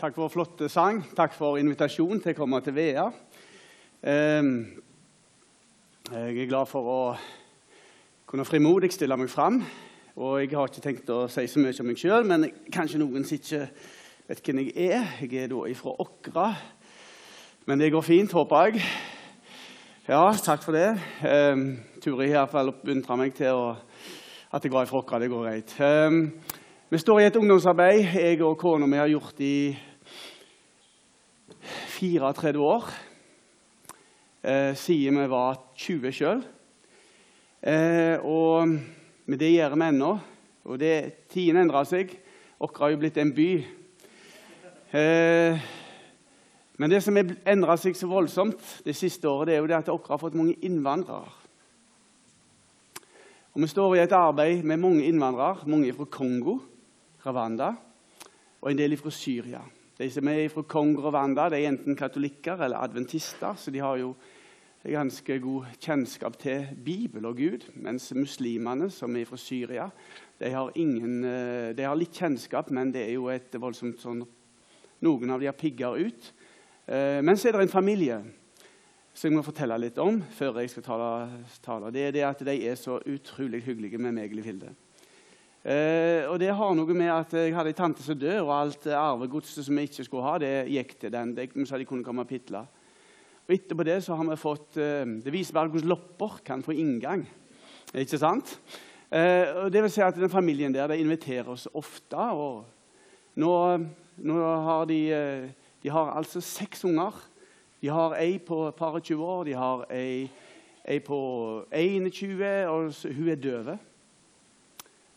Takk for flott sang. Takk for invitasjonen til å komme til Vea. Ehm, Jeg er glad for å kunne frimodig stille meg fram. Og jeg har ikke tenkt å si så mye om meg sjøl, men kanskje noen som ikke vet hvem jeg er. Jeg er da fra Åkra. Men det går fint, håper jeg. Ja, takk for det. Um, Turi har iallfall oppmuntra meg til å, at jeg var ifra Åkra. Det går greit. Um, vi står i et ungdomsarbeid jeg og kona mi har gjort i 34 år. Eh, siden vi var 20 sjøl. Eh, og men det gjør vi ennå. Og det, tidene endrer seg. Åkra har jo blitt en by. Eh, men det som har endra seg så voldsomt det siste året, det er jo det at Åkra har fått mange innvandrere. Og Vi står i et arbeid med mange innvandrere, mange fra Kongo, Rwanda, og en del fra Syria. De som er fra konger og Rwanda, de er enten katolikker eller adventister, så de har jo ganske god kjennskap til Bibel og Gud. Mens muslimene, som er fra Syria, de har, ingen, eh, de har litt kjennskap, men det er jo et voldsomt sånn Noen av de har pigger ut. Eh, men så er det en familie som jeg må fortelle litt om før jeg skal tale. tale. Det er det at de er så utrolig hyggelige med meg Vilde. Eh, og det har noe med at Jeg hadde en tante som døde, og alt arvegodset som vi ikke skulle ha, det gikk til den. De, så de kunne komme og pitle. Og etterpå det så har vi fått eh, Det viser bare hvordan lopper kan få inngang. Ikke sant? Eh, og det vil si at den familien der de inviterer oss ofte. og Nå, nå har de, eh, de har altså seks unger. De har ei på et par og 20 år, de har ei, ei på 21, og hun er døve.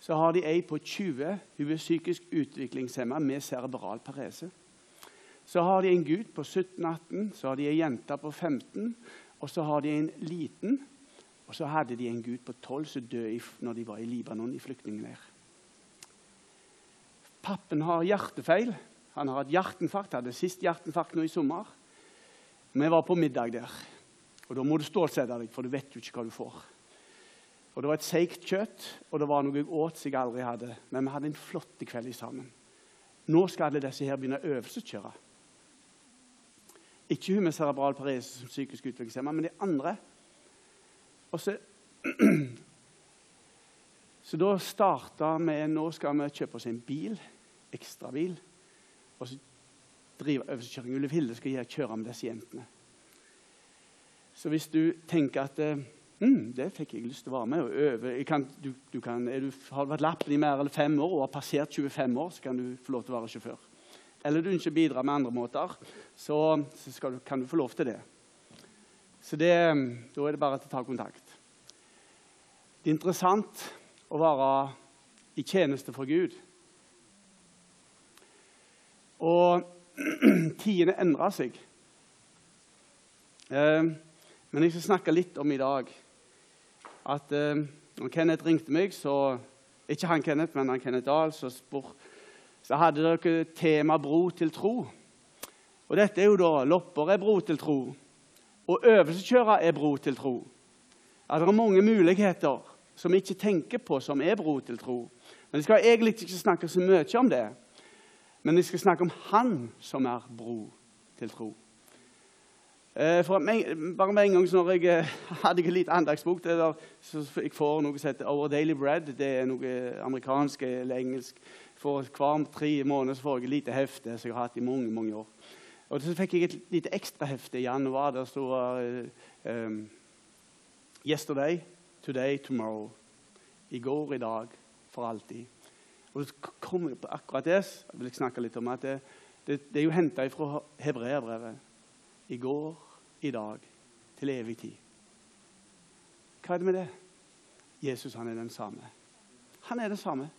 Så har de ei på 20, hun er psykisk utviklingshemma med cerebral parese. Så har de en gutt på 17-18, så har de ei jente på 15, og så har de en liten. Og så hadde de en gutt på 12 som døde når de var i Libanon i flyktningleir. Pappen har hjertefeil. Han har hatt hjerteinfarkt. Hadde sist hjerteinfarkt nå i sommer. Vi var på middag der. Og Da må du stålsette deg, for du vet jo ikke hva du får. Og Det var et seigt kjøtt, og det var noe jeg åt som jeg aldri hadde. Men vi hadde en flott kveld sammen. Nå skal alle disse her begynne å øvelseskjøre. Ikke hun med cerebral parese som psykisk utviklingshemma, men de andre. Og så, så da starta vi Nå skal vi kjøpe oss en bil, ekstrabil. Og så drive øvelseskjøring. Ulle Hilde skal kjøre med disse jentene. Så hvis du tenker at mm, det fikk jeg lyst til å være med og øve kan, du, du kan, du, Har du vært lappen i mer eller fem år og har passert 25 år, så kan du få lov til å være sjåfør eller du ønsker å bidra med andre måter, så, så du, kan du få lov til det. Så det, da er det bare å ta kontakt. Det er interessant å være i tjeneste for Gud. Og tidene endrer seg. Eh, men jeg skal snakke litt om i dag at eh, når Kenneth ringte meg, så Ikke han Kenneth, men han Kenneth Dahl, så spør, så hadde dere tema 'bro til tro'. Og Dette er jo da lopper er bro til tro, og øvelseskjøre er bro til tro. Ja, det er mange muligheter som vi ikke tenker på, som er bro til tro. Men Jeg skal egentlig ikke snakke så mye om det, men jeg skal snakke om Han som er bro til tro. Eh, for bare med en gang når jeg eh, hadde en liten andagsbok så Jeg får noe som heter Our Daily Bread. Det er noe amerikansk eller engelsk for hver tre måneder får jeg et lite hefte som jeg har hatt i mange mange år. Og Så fikk jeg et lite ekstrahefte i januar. Der sto um, 'Yesterday, today, tomorrow'. I går, i dag, for alltid. Og så kom jeg på akkurat det. Jeg vil snakke litt om at det, det, det er jo henta fra hebreerbrevet. I går, i dag, til evig tid. Hva er det med det? Jesus han er den samme. Han er den samme.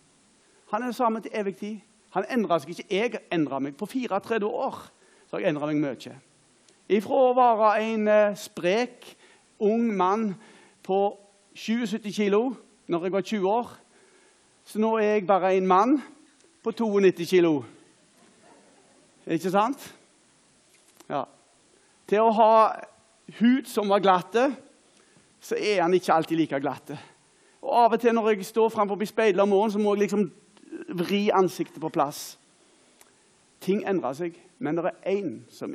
Han er det samme til evig tid. Han endra seg ikke. Jeg endra meg. På 34 år så har jeg endra meg mye. Ifra å være en eh, sprek, ung mann på 77 kilo når jeg var 20 år, så nå er jeg bare en mann på 92 kilo. Ikke sant? Ja. Til å ha hud som var glatte, så er han ikke alltid like glatte. Og Av og til når jeg står framfor speilet om morgenen, så må jeg liksom vri ansiktet på plass. Ting endrer seg, men det er én som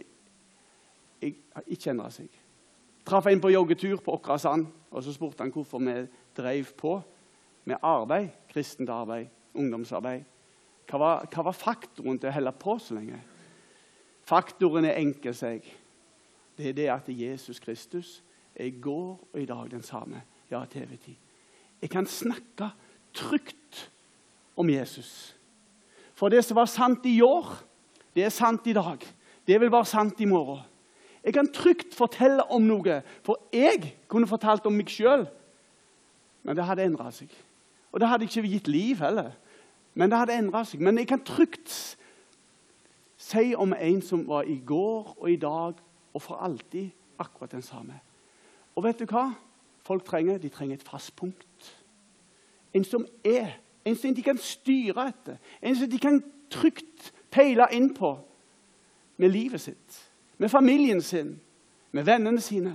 ikke endrer seg. Traff en på joggetur på Åkrasand, og så spurte han hvorfor vi drev på med arbeid, kristent arbeid, ungdomsarbeid. Hva var, hva var faktoren til å holde på så lenge? Faktoren er enkel, seg. Det er det at Jesus Kristus er i går og i dag den samme. Ja, til evig tid. Jeg kan snakke trygt om Jesus. For det som var sant i år, det er sant i dag. Det vil være sant i morgen. Jeg kan trygt fortelle om noe, for jeg kunne fortalt om meg sjøl. Men det hadde endra seg. Og det hadde ikke gitt liv heller. Men det hadde endra seg. Men jeg kan trygt si om en som var i går og i dag og for alltid akkurat den samme. Og vet du hva folk trenger? De trenger et fast punkt. En som er. En som de kan styre etter. En som de kan trygt peile inn på med livet sitt, med familien sin, med vennene sine.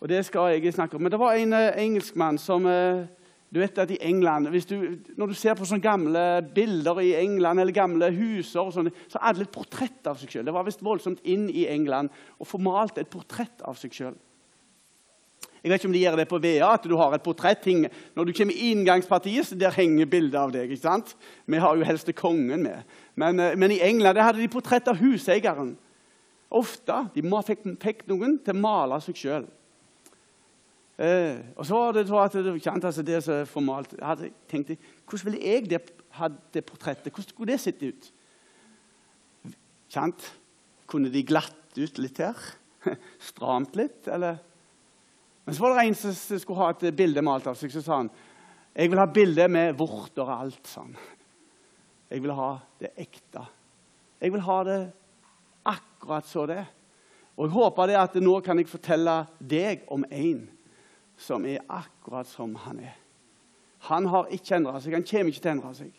Og det skal jeg snakke om. Men det var en uh, engelskmann som uh, du vet at i England, du, Når du ser på sånne gamle bilder i England, eller gamle huser, og sånne, så er alle et portrett av seg sjøl. Det var visst voldsomt inn i England å få malt et portrett av seg sjøl. Jeg vet ikke om de gjør det på VA, at du har et portrett. Når du kommer i inngangspartiet, der henger bildet av deg. ikke sant? Vi har jo helst kongen med. Men, eh, men, i England hadde de portrett av huseieren. Ofte. De fikk, fikk noen til å male seg sjøl. Eh, og så var det så at det, kjent, altså det så formalt. Hadde tenkt hvordan ville jeg det, hatt det portrettet? Hvordan skulle det sett ut? Kjent? Kunne de glatt ut litt her? Stramt litt? Eller? Men så var det en som skulle ha et bilde malt av seg. Så sa han jeg vil ha bilde med vorter og alt. sånn. Jeg vil ha det ekte. Jeg vil ha det akkurat så det er. Og jeg håper det at nå kan jeg fortelle deg om en som er akkurat som han er. Han har ikke endra seg. Han kommer ikke til å endre seg.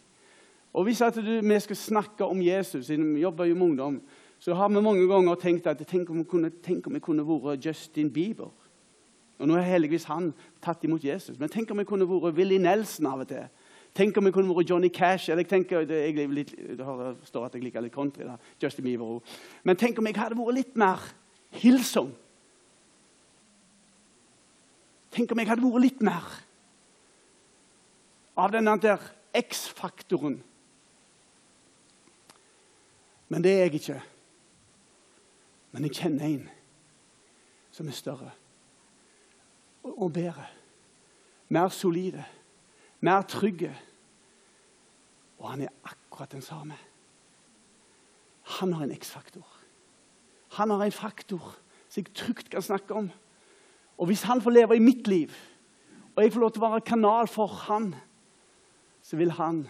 Og Hvis du, vi skal snakke om Jesus, siden vi jobber jo med ungdom, så har vi mange ganger tenkt at tenk om vi kunne, om vi kunne vært Justin Bieber. Og Nå er heldigvis han tatt imot Jesus. Men tenk om vi kunne vært Willy Nelson av og til. Tenk om vi kunne vært Johnny Cash. eller jeg tenker, jeg, litt, jeg står at jeg liker litt country. da, Justin Bieber. Men tenk om jeg hadde vært litt mer Hillsong. Tenk om jeg hadde vært litt mer av den der X-faktoren. Men det er jeg ikke. Men jeg kjenner en som er større og bedre. Mer solide, mer trygge. Og han er akkurat den samme. Han har en X-faktor. Han har en faktor som jeg trygt kan snakke om. Og hvis han får leve i mitt liv, og jeg får lov til å være kanal for han, så vil han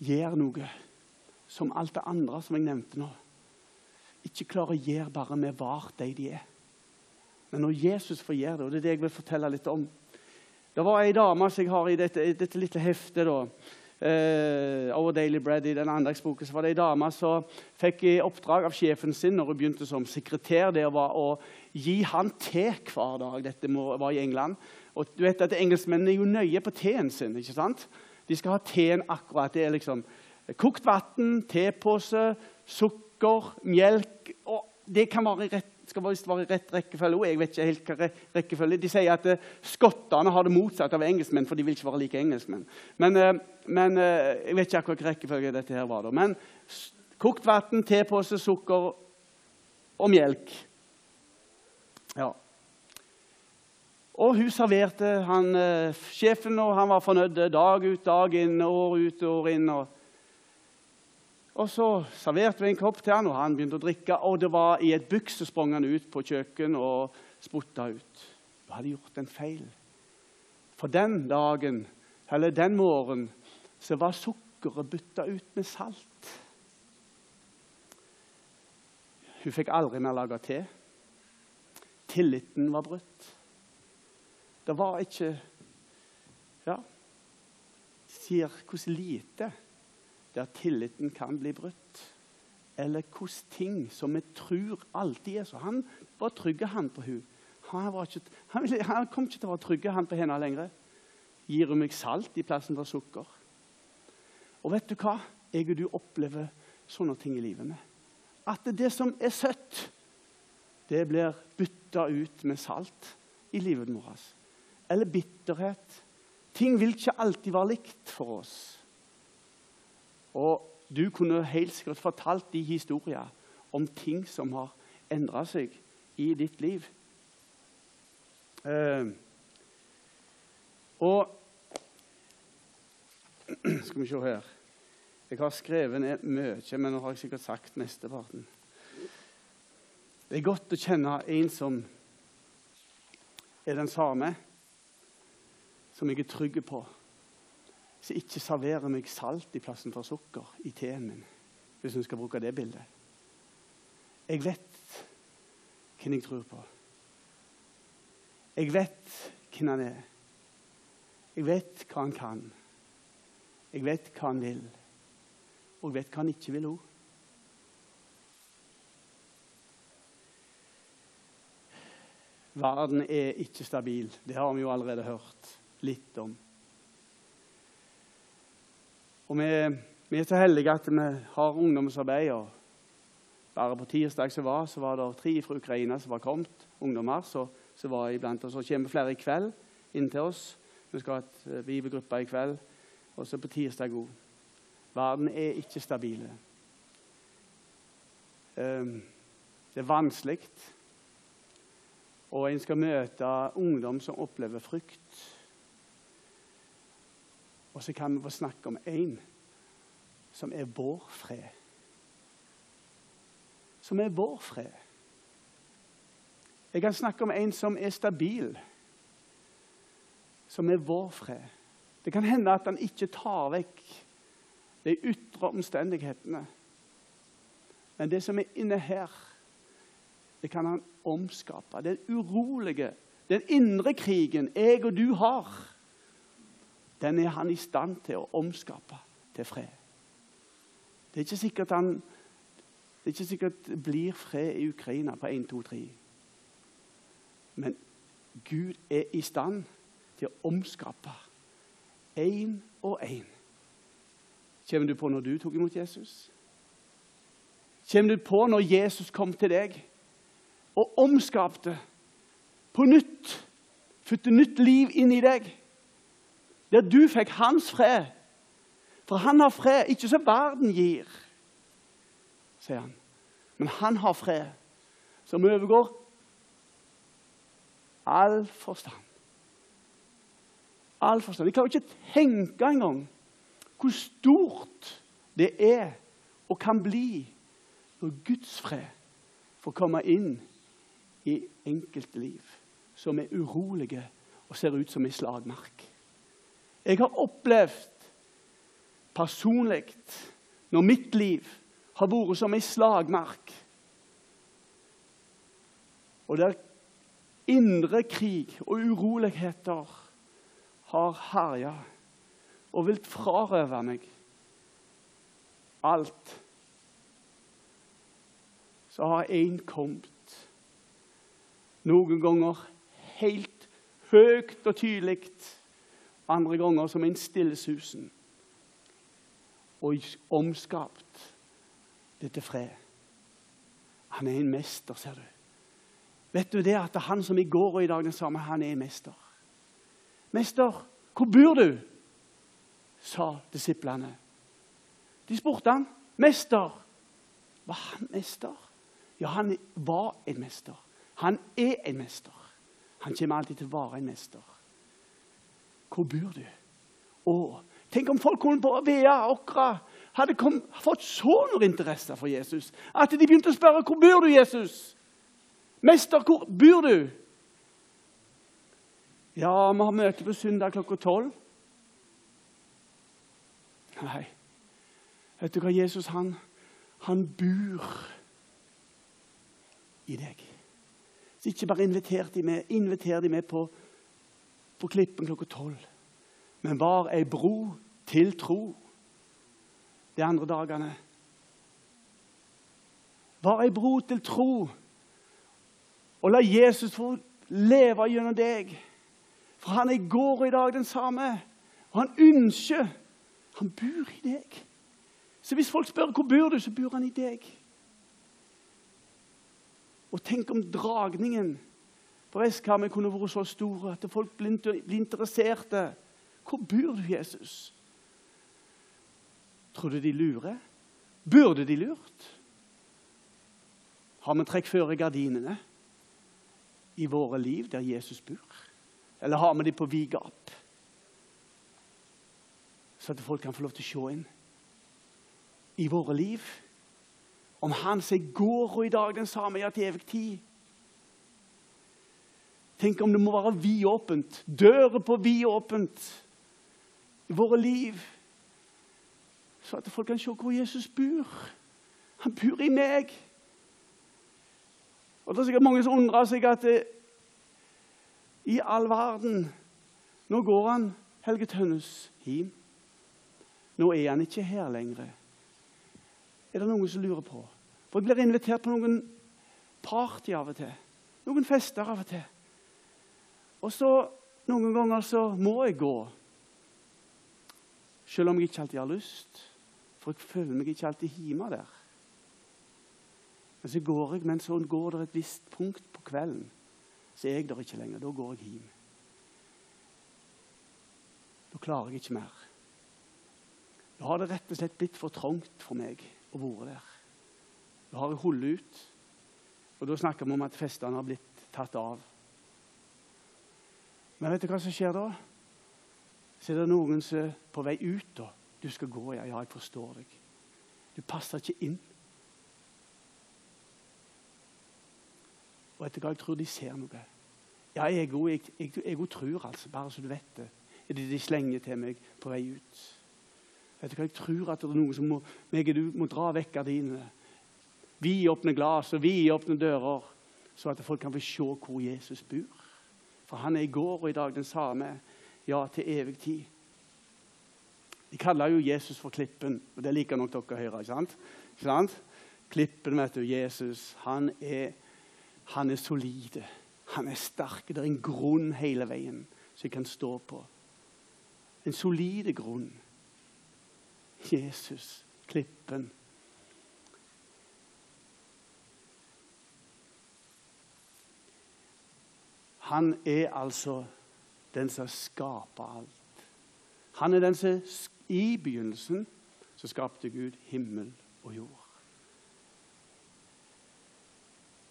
gjøre noe som alt det andre som jeg nevnte nå, ikke klarer å gjøre bare med vart de de er. Men når Jesus får gjøre det, og det er det jeg vil fortelle litt om Det var ei dame som jeg har i dette, dette lille heftet. da, eh, over Daily Bread i den andagsboken, så var det ei dame som fikk i oppdrag av sjefen sin når hun begynte som sekretær, det var å gi han te hver dag. Dette var i England. Og du vet at Engelskmennene er jo nøye på teen sin. ikke sant? De skal ha teen akkurat. Det er liksom kokt vann, tepose, sukker, melk og Det kan være rett, skal visst være rett rekkefølge og Jeg vet ikke helt hva rekkefølge. De sier at uh, skottene har det motsatt av engelskmenn, for de vil ikke være like engelskmenn. Men, uh, men uh, jeg vet ikke akkurat rekkefølge dette her var. Men kokt vann, tepose, sukker og melk. Ja. Og hun serverte han, eh, sjefen, og han var fornøyd dag ut, dag inn, år ut, år inn. Og, og så serverte vi en kopp til han, og han begynte å drikke. Og det var i et bykk så sprang han ut på kjøkken og spotta ut. Du hadde gjort en feil. For den dagen, eller den morgenen, så var sukkeret bytta ut med salt. Hun fikk aldri mer lage te. Tilliten var brutt. Det var ikke Ja, sier hvordan lite der tilliten kan bli brutt. Eller hvordan ting som vi tror alltid er så. Han var trygge han på hun. Han, ikke, han, ville, han, kom ikke til å være trygge han på henne lenger. Gir hun meg salt i plassen for sukker? Og vet du hva? Jeg og du opplever sånne ting i livet med. At det som er søtt, det blir bytta ut med salt i livet vårt. Eller bitterhet. Ting vil ikke alltid være likt for oss. Og du kunne helt sikkert fortalt de historier om ting som har endra seg i ditt liv. Eh, og Skal vi se her Jeg har skrevet ned mye, men nå har jeg sikkert sagt mesteparten. Det er godt å kjenne en som er den samme, som jeg er trygg på. Som ikke serverer meg salt i plassen for sukker i teen min, hvis hun skal bruke det bildet. Jeg vet hvem jeg tror på. Jeg vet hvem han er. Jeg vet hva han kan. Jeg vet hva han vil. Og jeg vet hva han ikke vil òg. Verden er ikke stabil. Det har vi jo allerede hørt litt om. Og vi, vi er så heldige at vi har ungdomsarbeid. og Bare på tirsdag som var, så var det tre fra Ukraina som var kommet, ungdommer. Så, så var iblant oss. Og kommer flere i kveld inn til oss. Vi skal ha et eh, bibelgruppe i kveld. Og så på tirsdag òg. Verden er ikke stabile. Ehm, det er vanskelig. Og en skal møte ungdom som opplever frykt. Og så kan vi få snakke om én som er vår fred. Som er vår fred. Jeg kan snakke om en som er stabil, som er vår fred. Det kan hende at han ikke tar vekk de ytre omstendighetene. Men det som er inne her, det kan han omskape. Den urolige, den indre krigen jeg og du har, den er han i stand til å omskape til fred. Det er ikke sikkert han det er ikke sikkert det blir fred i Ukraina på 1, 2, 3. Men Gud er i stand til å omskape én og én. Kommer du på når du tok imot Jesus? Kommer du på når Jesus kom til deg og omskapte på nytt? Fødte nytt liv inn i deg? Der du fikk hans fred. For han har fred, ikke som verden gir, sier han. Men han har fred som overgår all forstand. All forstand. Jeg klarer ikke tenke engang hvor stort det er og kan bli når Guds fred får komme inn i enkelte liv som er urolige og ser ut som ei slagmark. Jeg har opplevd personlig når mitt liv har vært som ei slagmark. Og der indre krig og uroligheter har herja og vilt frarøve meg alt. Så har én kommet, noen ganger helt høyt og tydelig andre ganger som en stillesusen. Og omskapt det til fred. Han er en mester, ser du. Vet du det at det er han som i går og i dag den samme, han er en mester? Mester, hvor bor du? sa disiplene. De spurte han, 'Mester, var han mester?' Ja, han var en mester. Han er en mester. Han kommer alltid til å være en mester. Hvor bor du? Å, tenk om folk kunne på Vea Åkra hadde kom, fått sånne interesse for Jesus at de begynte å spørre hvor bor du, Jesus? Mester, hvor bor du? Ja, vi har møte på søndag klokka tolv. Nei, vet du hva Jesus han, han bor i deg. Så ikke bare inviter de med, inviter de med på på Klippen klokka tolv. Men var ei bro til tro de andre dagene. Var ei bro til tro. Og la Jesus få leve gjennom deg. For han er i går og i dag den samme. Og han ønsker Han bor i deg. Så hvis folk spør hvor bor du, så bor han i deg. Og tenk om dragningen vi kunne vært så stor at folk blir interesserte. Hvor bor du, Jesus? Tror du de lurer? Burde de lurt? Har vi trukket føre gardinene i våre liv der Jesus bor? Eller har vi dem på vid gap, så at folk kan få lov til å se inn i våre liv? Om Han som går og i dag den samme, ja, til evig tid. Tenk om det må være vidåpent, dører på vidåpent i våre liv, så at folk kan se hvor Jesus bor. Han bor i meg. Og Det er sikkert mange som undrer seg at det, eh, i all verden Nå går han Helge Tønnes hjem. Nå er han ikke her lenger. Er det noen som lurer på? For Jeg blir invitert på noen party av og til. Noen fester av og til. Og så noen ganger så må jeg gå. Selv om jeg ikke alltid har lyst. For jeg føler meg ikke alltid hjemme der. Men så går jeg, men så går det et visst punkt på kvelden. Så er jeg der ikke lenger. Da går jeg hjem. Da klarer jeg ikke mer. Da har det rett og slett blitt for trangt for meg å være der. Da har jeg holdt ut. Og da snakker vi om at festene har blitt tatt av. Men vet du hva som skjer da? Så er det noen som er på vei ut. da. Du skal gå, ja. Ja, jeg forstår deg. Du passer ikke inn. Og etter hva jeg tror de ser noe. Ja, jeg òg tror, altså, bare så du vet det. Det de slenger til meg på vei ut? Vet du hva, Jeg tror at det er noen som må, meg du må dra vekk gardinene. Vi åpner glass og vi åpner dører, så at folk kan få se hvor Jesus bor. For han er i går og i dag den samme. Ja, til evig tid. De kaller jo Jesus for Klippen, og det liker nok dere å høre. ikke sant? Ikke sant? Klippen, vet du, Jesus, han er, han er solide. Han er sterk. Det er en grunn hele veien som jeg kan stå på. En solide grunn. Jesus, klippen. Han er altså den som skaper alt. Han er den som i begynnelsen så skapte Gud himmel og jord.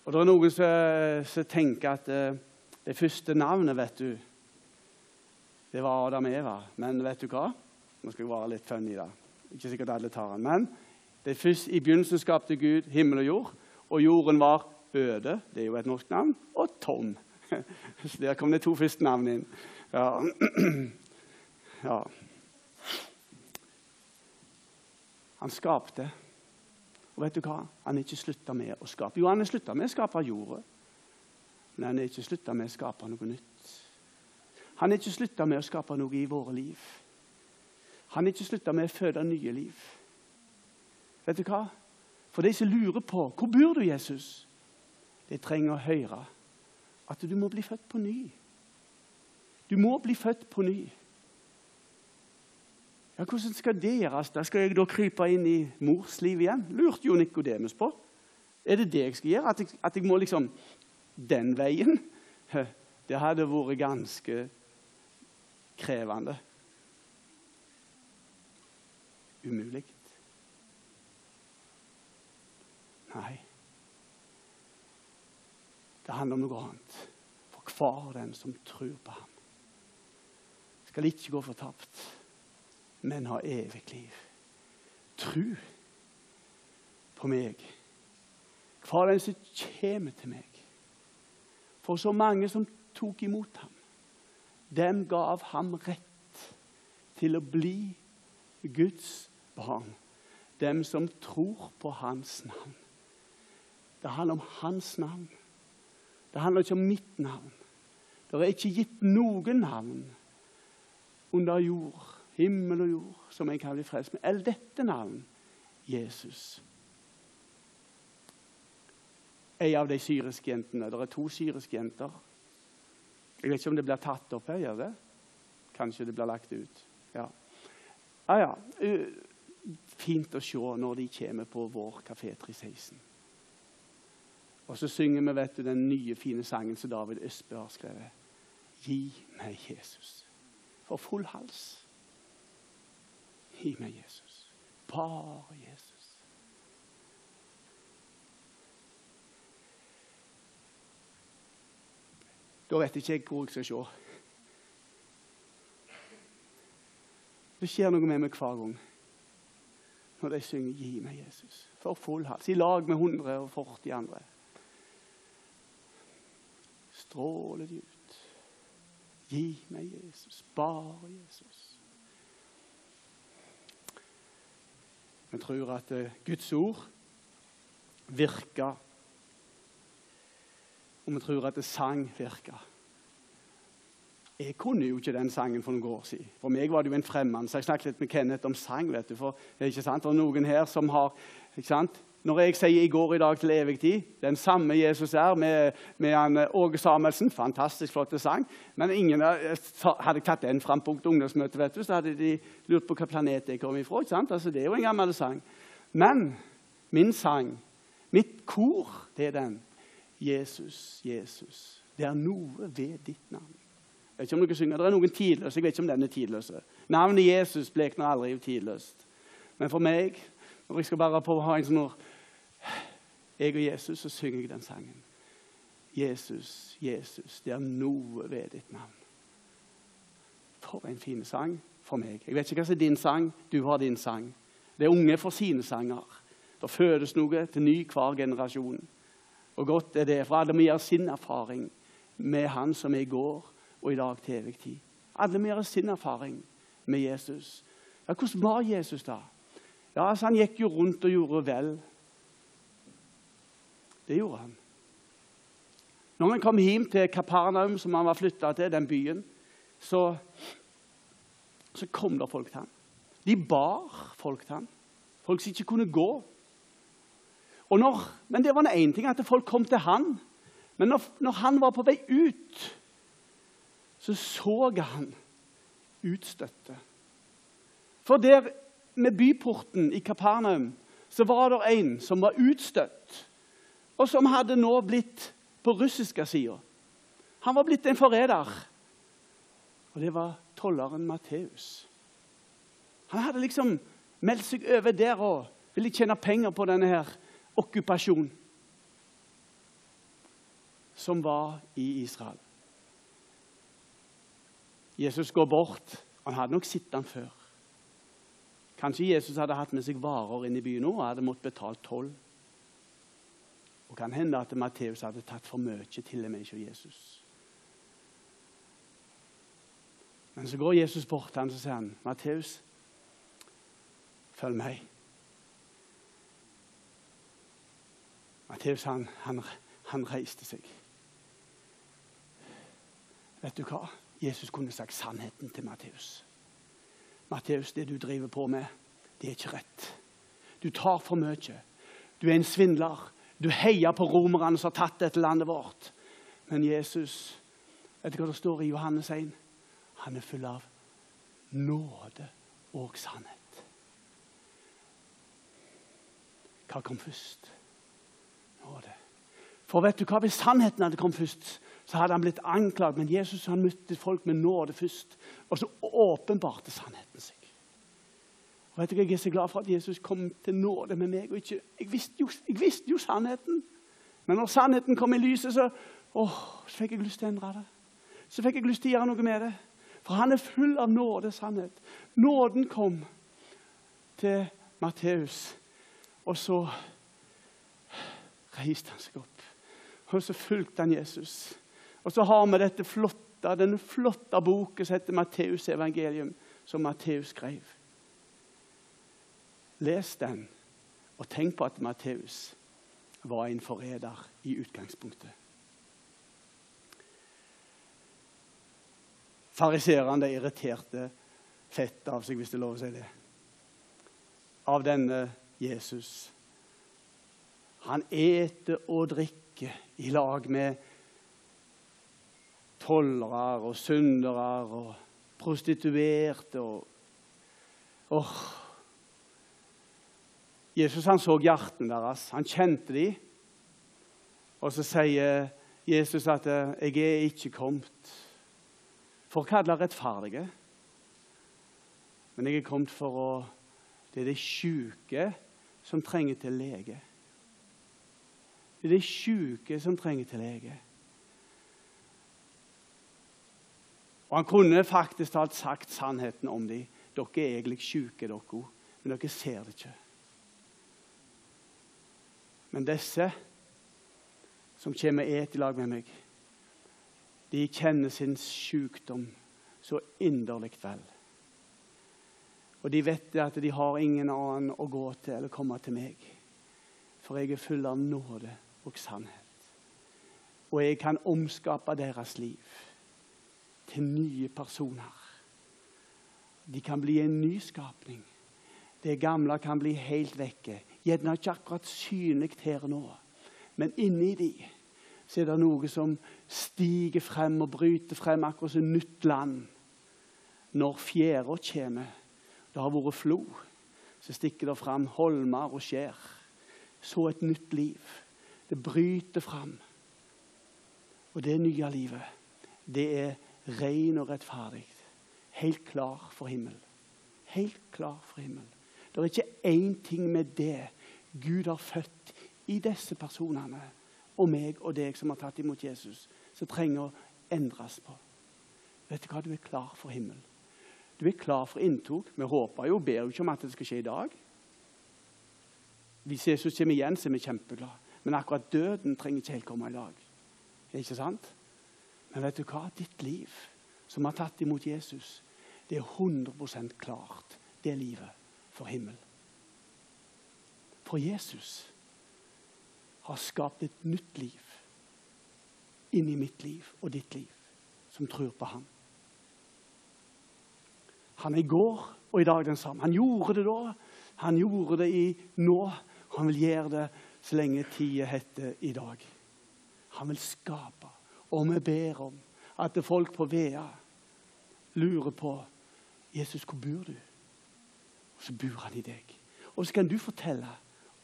Og Det er noen som, som tenker at det, eh, det første navnet, vet du, det var Adam og Eva. Men vet du hva? Nå skal jeg være litt funny. da. Ikke sikkert alle tar den. Men det første, i begynnelsen skapte Gud himmel og jord, og jorden var øde. Det er jo et norsk navn. Og tom. Der kom det to første navn inn. Ja. ja. Han skapte. Og vet du hva? Han er ikke slutta med å skape. Jo, han er slutta med å skape jorda. Men han er ikke slutta med å skape noe nytt. Han er ikke slutta med å skape noe i våre liv. Han er ikke slutta med å føde nye liv. Vet du hva? For de som lurer på hvor bor du, Jesus, de trenger å høre at du må bli født på ny. Du må bli født på ny. Ja, Hvordan skal det gjøres? Da skal jeg da krype inn i mors liv igjen? Lurte jo Nikodemus på. Er det det jeg skal gjøre? At jeg, at jeg må liksom den veien? Det hadde vært ganske krevende. Umulig. Nei. Det handler om noe annet. For hver den som tror på ham, skal ikke gå fortapt men ha evig liv. Tru på meg. Hva er den som kommer til meg? For så mange som tok imot ham, dem gav ham rett til å bli Guds barn. Dem som tror på hans navn. Det handler om hans navn. Det handler ikke om mitt navn. Det er ikke gitt noen navn under jord himmel og jord, som en kan bli frelst med. Eller dette navn Jesus. En av de syriske jentene Det er to syriske jenter. Jeg vet ikke om det blir tatt opp her. gjør det? Kanskje det blir lagt ut. Ja. Ah, ja. eh, Fint å se når de kommer på vår kafé 316. Og så synger vi vet du, den nye, fine sangen som David Østbø har skrevet. Gi meg Jesus. For full hals. Gi meg Jesus. Bare Jesus. Da vet ikke jeg hvor jeg skal se. Det skjer noe med meg hver gang når de synger 'Gi meg Jesus' for full hals, i lag med 140 andre. Stråler de ut. Gi meg Jesus, bare Jesus. Vi tror at eh, Guds ord virker, og vi tror at det sang virker. Jeg kunne jo ikke den sangen for noen år siden. For meg var det jo en fremmed. Så jeg snakket litt med Kenneth om sang. vet du, for det er ikke sant, det er noen her som har ikke sant? Når jeg sier 'i går, i dag, til evig tid', den samme Jesus er med, med han, eh, Åge Samuelsen Fantastisk flott sang. Men ingen hadde jeg tatt den fram på ungdomsmøtet, så hadde de lurt på hvilken planet jeg kom ifra. Altså, det er jo en gammel sang. Men min sang, mitt kor, det er den. Jesus, Jesus, det er noe ved ditt navn. Jeg vet ikke om dere synger, Det er noen tidløse. Jeg vet ikke om den er tidløse. Navnet Jesus blekner aldri tidløst. Men for meg, når jeg skal bare på ha en sånn Jeg og Jesus, så synger jeg den sangen. Jesus, Jesus, det er noe ved ditt navn. For en fin sang for meg. Jeg vet ikke hva som er din sang. Du har din sang. Det er unge for sine sanger. Det fødes noe til ny hver generasjon. Og godt er det, for alle må gjøre sin erfaring med Han som er i går og i dag til evig tid. Alle må gjøre sin erfaring med Jesus. Ja, Hvordan var Jesus da? Ja, altså, Han gikk jo rundt og gjorde vel. Det gjorde han. Når han kom hjem til Kapernaum, som han var flytta til, den byen, så, så kom det folk til ham. De bar folk til ham. Folk som ikke kunne gå. Når, men det var én ting at folk kom til han. Men når, når han var på vei ut, så så han utstøtte. For der med byporten i Kapernaum så var det en som var utstøtt, og som hadde nå blitt på russiske sida. Han var blitt en forræder. Og det var tolleren Matteus. Han hadde liksom meldt seg over der og ville tjene penger på denne her okkupasjonen som var i Israel. Jesus går bort. Han hadde nok sett ham før. Kanskje Jesus hadde hatt med seg varer inn i byen nå og hadde måttet betale toll. Og kan hende at Matteus hadde tatt for mye til og med ikke Jesus. Men så går Jesus bort til ham og sier han, 'Matteus, følg meg.' Matteus han, han, han reiste seg. Vet du hva? Jesus kunne sagt sannheten til Matteus. Matteus, det du driver på med, det er ikke rett. Du tar for mye. Du er en svindler. Du heier på romerne som har tatt dette landet vårt. Men Jesus, vet du hva det står i Johannes 1? Han er full av nåde og sannhet. Hva kom først? Nåde. For vet du hva? Hvis sannheten hadde kommet først, så hadde han blitt anklaget. Men Jesus han møtte folk med nåde først. Og så åpenbarte sannheten seg. Vet du, Jeg er så glad for at Jesus kom til nåde med meg. og ikke, jeg, visste jo, jeg visste jo sannheten. Men når sannheten kom i lyset, så, åh, så fikk jeg lyst til å endre det. Så fikk jeg lyst til å gjøre noe med det. For han er full av nåde og sannhet. Nåden kom til Matteus, og så reiste han seg opp. Og så fulgte han Jesus. Og så har vi dette flotte, denne flotte boken som heter Matteus evangelium, som Matteus skrev. Les den, og tenk på at Matteus var en forræder i utgangspunktet. Fariserene irriterte fett av seg, hvis det er lov å si det. Av denne Jesus. Han eter og drikker i lag med tollere og syndere og prostituerte. Og, Åh. Jesus han så hjertene deres. Han kjente dem. Og så sier Jesus at 'jeg er ikke kommet for å kalle rettferdige', men jeg er kommet for å Det er de syke som trenger til lege. Det er de syke som trenger til lege. Og Han kunne faktisk talt sagt sannheten om dem. Dere er egentlig syke, dere, men dere ser det ikke. Men disse som kommer og et i lag med meg, de kjenner sin sykdom så inderlig vel. Og de vet at de har ingen annen å gå til eller komme til meg. For jeg er full av nåde og sannhet. Og jeg kan omskape deres liv til nye personer. De kan bli en nyskapning. Det gamle kan bli helt vekke. Gjerne ikke akkurat synlig her nå, men inni de så er det noe som stiger frem og bryter frem, akkurat som nytt land. Når fjæra kommer, det har vært flo, så stikker det frem holmer og skjær. Så et nytt liv. Det bryter frem. Og det nye livet, det er ren og rettferdig. Helt klar for himmel. Helt klar for himmel. Det er ikke én ting med det Gud har født i disse personene, og meg og deg som har tatt imot Jesus, som trenger å endres på. Vet du hva? Du er klar for himmel. Du er klar for inntog. Vi håper jo, ber jo ikke om at det skal skje i dag. Hvis Jesus kommer igjen, så er vi kjempeglade. Men akkurat døden trenger ikke helt komme i dag. Ikke sant? Men vet du hva? Ditt liv, som har tatt imot Jesus, det er 100% klart, det livet, for himmel. For Jesus har skapt et nytt liv inni mitt liv og ditt liv, som tror på ham. Han er i går og i dag den samme. Han gjorde det da, han gjorde det i nå. Han vil gjøre det så lenge tida heter i dag. Han vil skape og vi ber om at folk på Vea lurer på Jesus, hvor bor du? Og så bor han i deg. Og så kan du fortelle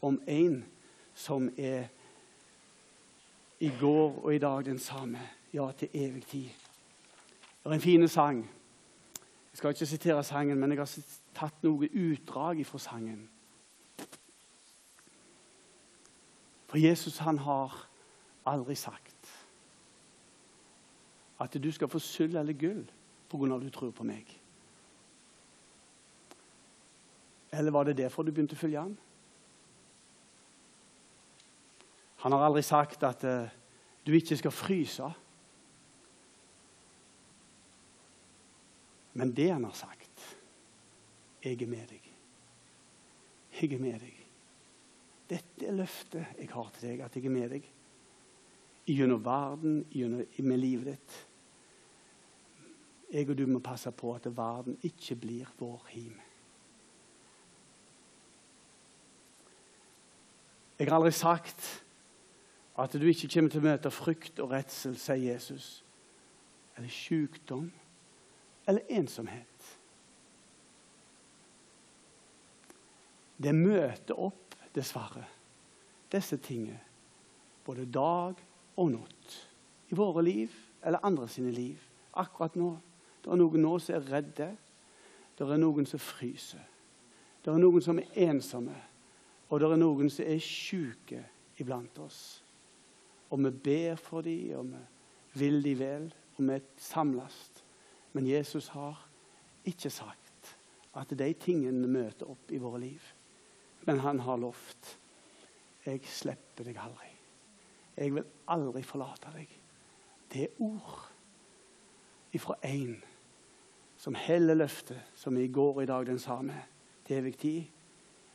om en som er i går og i dag den samme. Ja, til evig tid. Det er en fin sang. Jeg skal ikke sitere sangen, men jeg har tatt noe utdrag fra sangen. For Jesus han har aldri sagt at du skal få sølv eller gull pga. at du tror på meg? Eller var det derfor du begynte å følge ham? Han har aldri sagt at uh, du ikke skal fryse. Men det han har sagt Jeg er med deg. Jeg er med deg. Dette er løftet jeg har til deg, at jeg er med deg gjennom verden, gjennom, med livet ditt. Jeg og du må passe på at verden ikke blir vår him. Jeg har aldri sagt at du ikke kommer til å møte frykt og redsel, sier Jesus, eller sykdom eller ensomhet. Det møter opp, dessverre, disse tingene både dag og natt i våre liv eller andre sine liv akkurat nå. Det er noen nå som er redde. Det er noen som fryser. Det er noen som er ensomme. Og det er noen som er syke iblant oss. Og vi ber for dem, og vi vil dem vel, og vi samles. Men Jesus har ikke sagt at de tingene møter opp i våre liv. Men han har lovt jeg slipper deg aldri. Jeg vil aldri forlate deg. Det er ord ifra én som heller løftet, som i går og i dag den samme, til evig tid.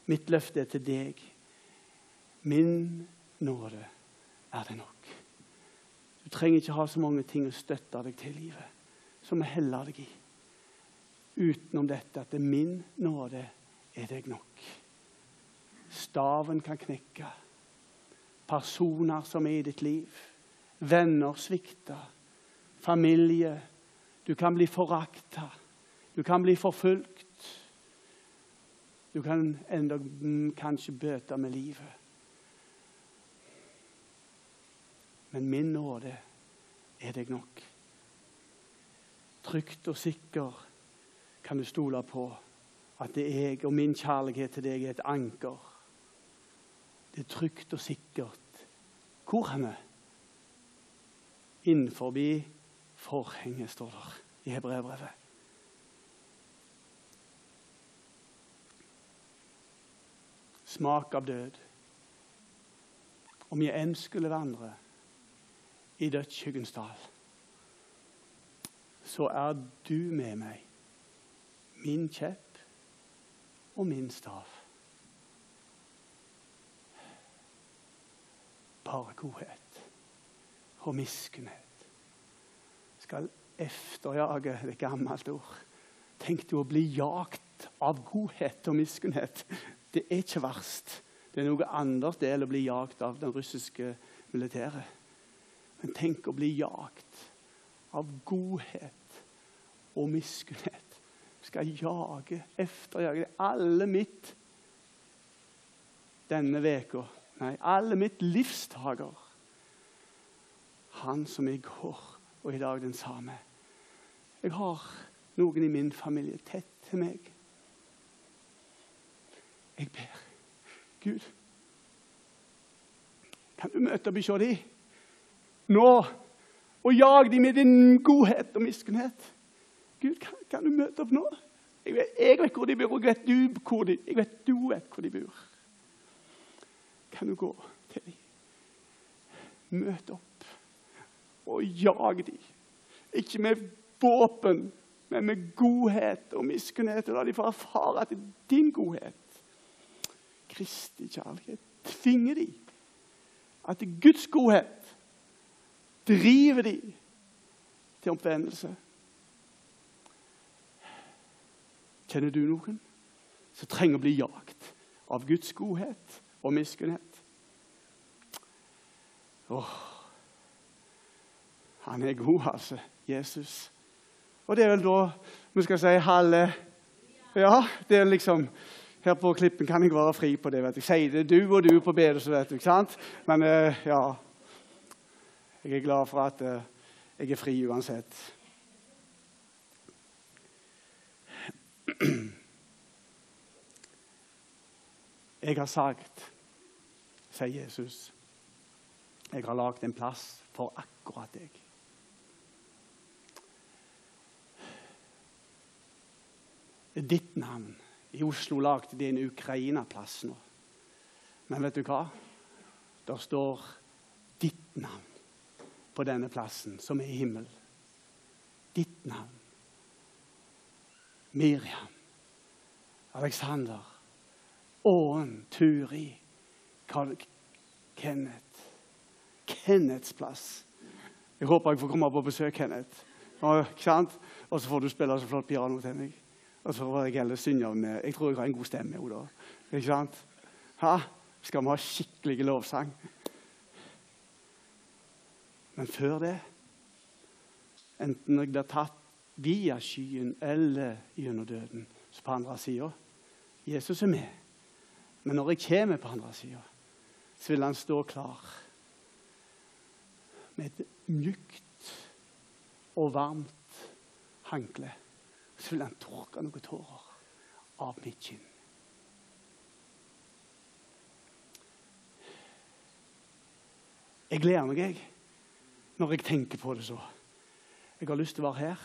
Mitt løfte er til deg. Min nåde er det nok. Du trenger ikke ha så mange ting å støtte deg til i livet som å helle deg i. Utenom dette at det er min nåde er deg nok. Staven kan knekke personer som er i ditt liv. Venner svikter. Familie. Du kan bli forakta. Du kan bli forfulgt. Du kan enda kanskje bøte med livet. Men min nåde er deg nok. Trygt og sikker kan du stole på at det er jeg og min kjærlighet til deg er et anker. Det er trygt og sikkert. Hvor han er? Innenfor forhenget, står det i hebreerbrevet. Smak av død. Om jeg enn skulle vandre i dødsskyggens dal, så er du med meg, min kjepp og min stav. Bare godhet og miskunnhet skal efterjage det gammelt ord. Tenk du å bli jagt av godhet og miskunnhet. Det er ikke verst. Det er noe annet det å bli jagd av den russiske militæret. Men tenk å bli jagd av godhet og miskunnhet. Skal jage, efterjage alle mitt denne veka. Nei, alle mitt livstaker. Han som i går og i dag den samme. Jeg har noen i min familie tett til meg. Jeg ber. Gud, kan du møte bikkja di? nå og jag dem med din godhet og miskunnhet. Gud, kan, kan, du møte opp nå? Jeg vet, jeg vet, hvor de bor, og jeg vet du hvor de, jeg vet du vet hvor de bor. Kan du gå til dem? Møte opp og jag dem. Ikke med våpen, men med godhet og miskunnhet. Og la de få erfare at din godhet, Kristi kjærlighet, tvinger de. At Guds godhet driver de til omvendelse. Kjenner du noen som trenger å bli jagt av Guds godhet og miskunnhet? Åh, han er god, altså, Jesus. Og det er vel da vi skal si halve Ja, det er liksom her på Klippen kan jeg være fri på det. vet du. Sier det du og du på bedehuset, vet du. ikke sant? Men uh, ja, jeg er glad for at eh, jeg er fri uansett. Jeg har sagt, sier Jesus, jeg har lagd en plass for akkurat deg. Ditt navn. I Oslo lagde de en Ukraina-plass nå. Men vet du hva? Der står ditt navn på denne plassen, som er himmel. Ditt navn. Miriam. Alexander. Åen. Turi. Kenneth. Kenneths plass. Jeg håper jeg får komme på besøk, Kenneth. Og, og så får du spille så flott piano til meg. Og så var jeg heller synge med Jeg tror jeg har en god stemme òg da. Ikke sant? Ha? Skal vi ha skikkelig lovsang? Men før det, enten jeg blir tatt via skyen eller gjennom døden, så på andre sida Jesus er med. Men når jeg kommer på andre sida, så vil han stå klar med et mjukt og varmt hankle. Så vil han tørke noen tårer av mitt kinn. Jeg gleder meg, jeg når jeg tenker på det så. Jeg har lyst til å være her.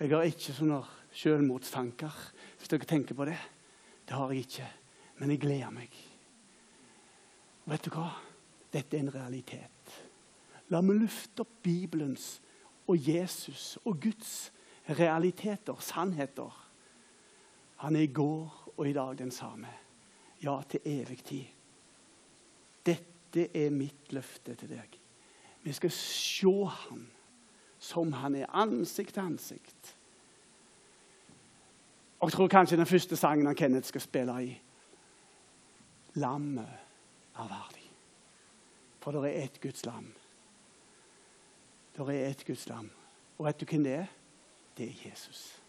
Jeg har ikke sånne selvmordstanker, hvis dere tenker på det. Det har jeg ikke. Men jeg gleder meg. Og vet du hva? Dette er en realitet. La meg lufte opp Bibelens og Jesus og Guds realiteter, sannheter. Han er i går og i dag den samme. Ja, til evig tid. Dette er mitt løfte til deg. Vi skal se ham som han er, ansikt til ansikt. Og jeg tror kanskje den første sangen han Kenneth skal spille i Lammet er verdig. For det er ett Guds lam. Det er ett Guds lam. Og vet du hvem det er? Det er Jesus.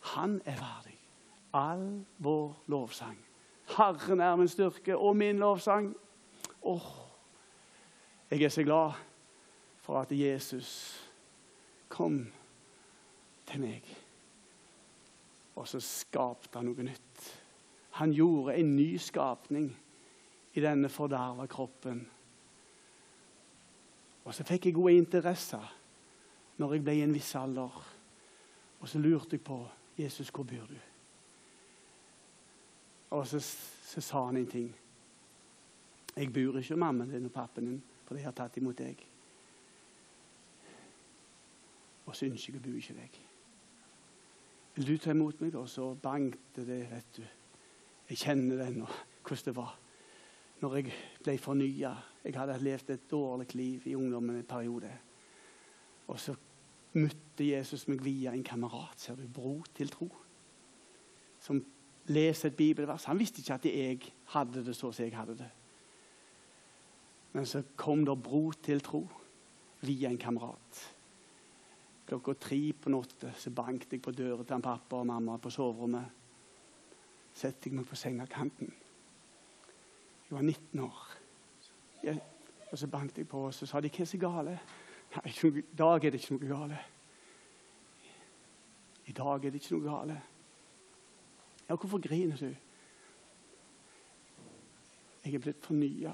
Han er verdig. all vår lovsang. Herren er min styrke og min lovsang. Åh, jeg er så glad for at Jesus kom til meg. Og så skapte han noe nytt. Han gjorde en ny skapning i denne forderva kroppen. Og så fikk jeg gode interesser når jeg ble i en viss alder. Og så lurte jeg på Jesus, hvor bor du? Og så, så sa han en ting. Jeg bor ikke hos mammaen din og pappaen din for de har tatt imot deg. Og så ønsker jeg å bo ikke deg. Vil du ta imot meg? Og så bankte det, vet du. Jeg kjenner det ennå, hvordan det var når jeg ble fornya. Jeg hadde levd et dårlig liv i ungdommen en periode. Og så møtte Jesus meg via en kamerat, ser du, bro til tro. Som leser et bibelvers. Han visste ikke at jeg hadde det så som jeg hadde det. Men så kom det bro til tro via en kamerat. Klokka tre på natta banket jeg på døra til han pappa og mamma på soverommet. Setter jeg meg på sengekanten. Jeg var 19 år. Jeg, og Så banket jeg på, og så sa de 'Hva er så gale?' I dag er det ikke noe gale. I dag er det ikke noe gale. Ja, hvorfor griner du? Jeg er blitt fornya.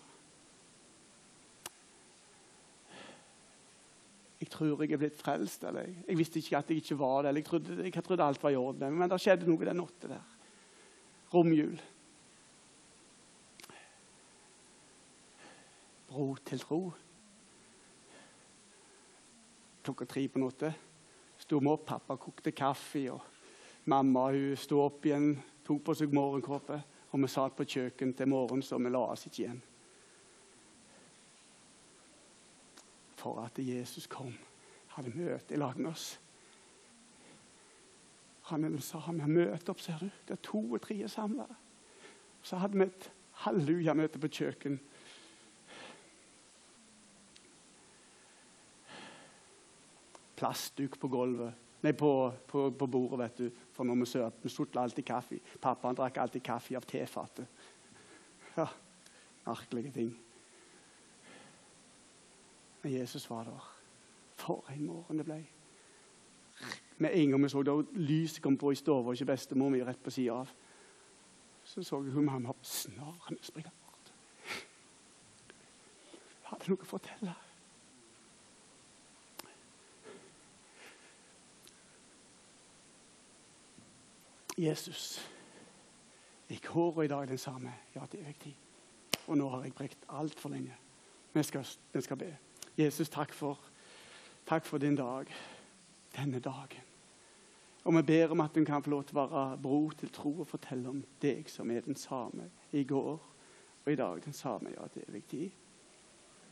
Jeg tror jeg er blitt frelst. eller jeg visste ikke at jeg ikke var det. eller Jeg trodde, jeg trodde alt var i orden. Men det skjedde noe den natta der. Romjul. Bro til tro. Klokka tre på natta sto vi opp. Pappa kokte kaffe. og Mamma hun sto opp igjen, tok på seg morgenkåpe. Og vi satt på kjøkkenet til morgenen, så vi la oss ikke igjen. For at Jesus kom, hadde møte i lag med oss. Han sa vi har møte opp, ser du. Det er to og tre samla. Så hadde vi et halleluja-møte på kjøkken. Plastduk på gulvet. Nei, på, på, på, bordet, vet du. For når vi søt, vi sutla alltid kaffe. Pappaen drakk alltid kaffe av tefatet. Ja, merkelige ting. Men Jesus var der. For en morgen det ble. Med en gang vi så det, lyset kom på i stua, ikke bestemor mi rett på sida av, så så jeg hun mamma snarende springe bort. Hun hadde noe å fortelle. Jesus. jeg går i dag den samme. Ja, det er viktig. Og nå har jeg brekt altfor lenge. Vi skal, vi skal be. Jesus, takk for, takk for din dag. Denne dagen. Og vi ber om at hun kan få lov til å være bro til tro og fortelle om deg som er den samme i går og i dag. Den samme. Ja, det er viktig.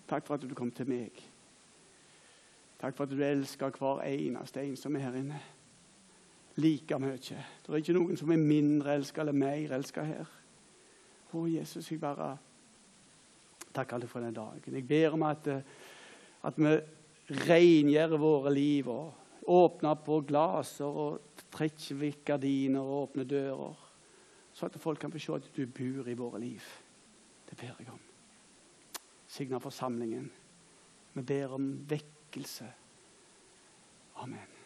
Takk for at du kom til meg. Takk for at du elsker hver eneste en som er her inne like mye. Det er ikke noen som er mindre elska eller mer elska her. Å, Jesus, jeg bare takker deg for den dagen. Jeg ber om at, eh, at vi rengjør våre liv og åpner på glaser og trekker vekk gardiner og åpner dører, så at folk kan få se at du bor i våre liv. Det ber jeg om. Signer forsamlingen. Vi ber om vekkelse. Amen.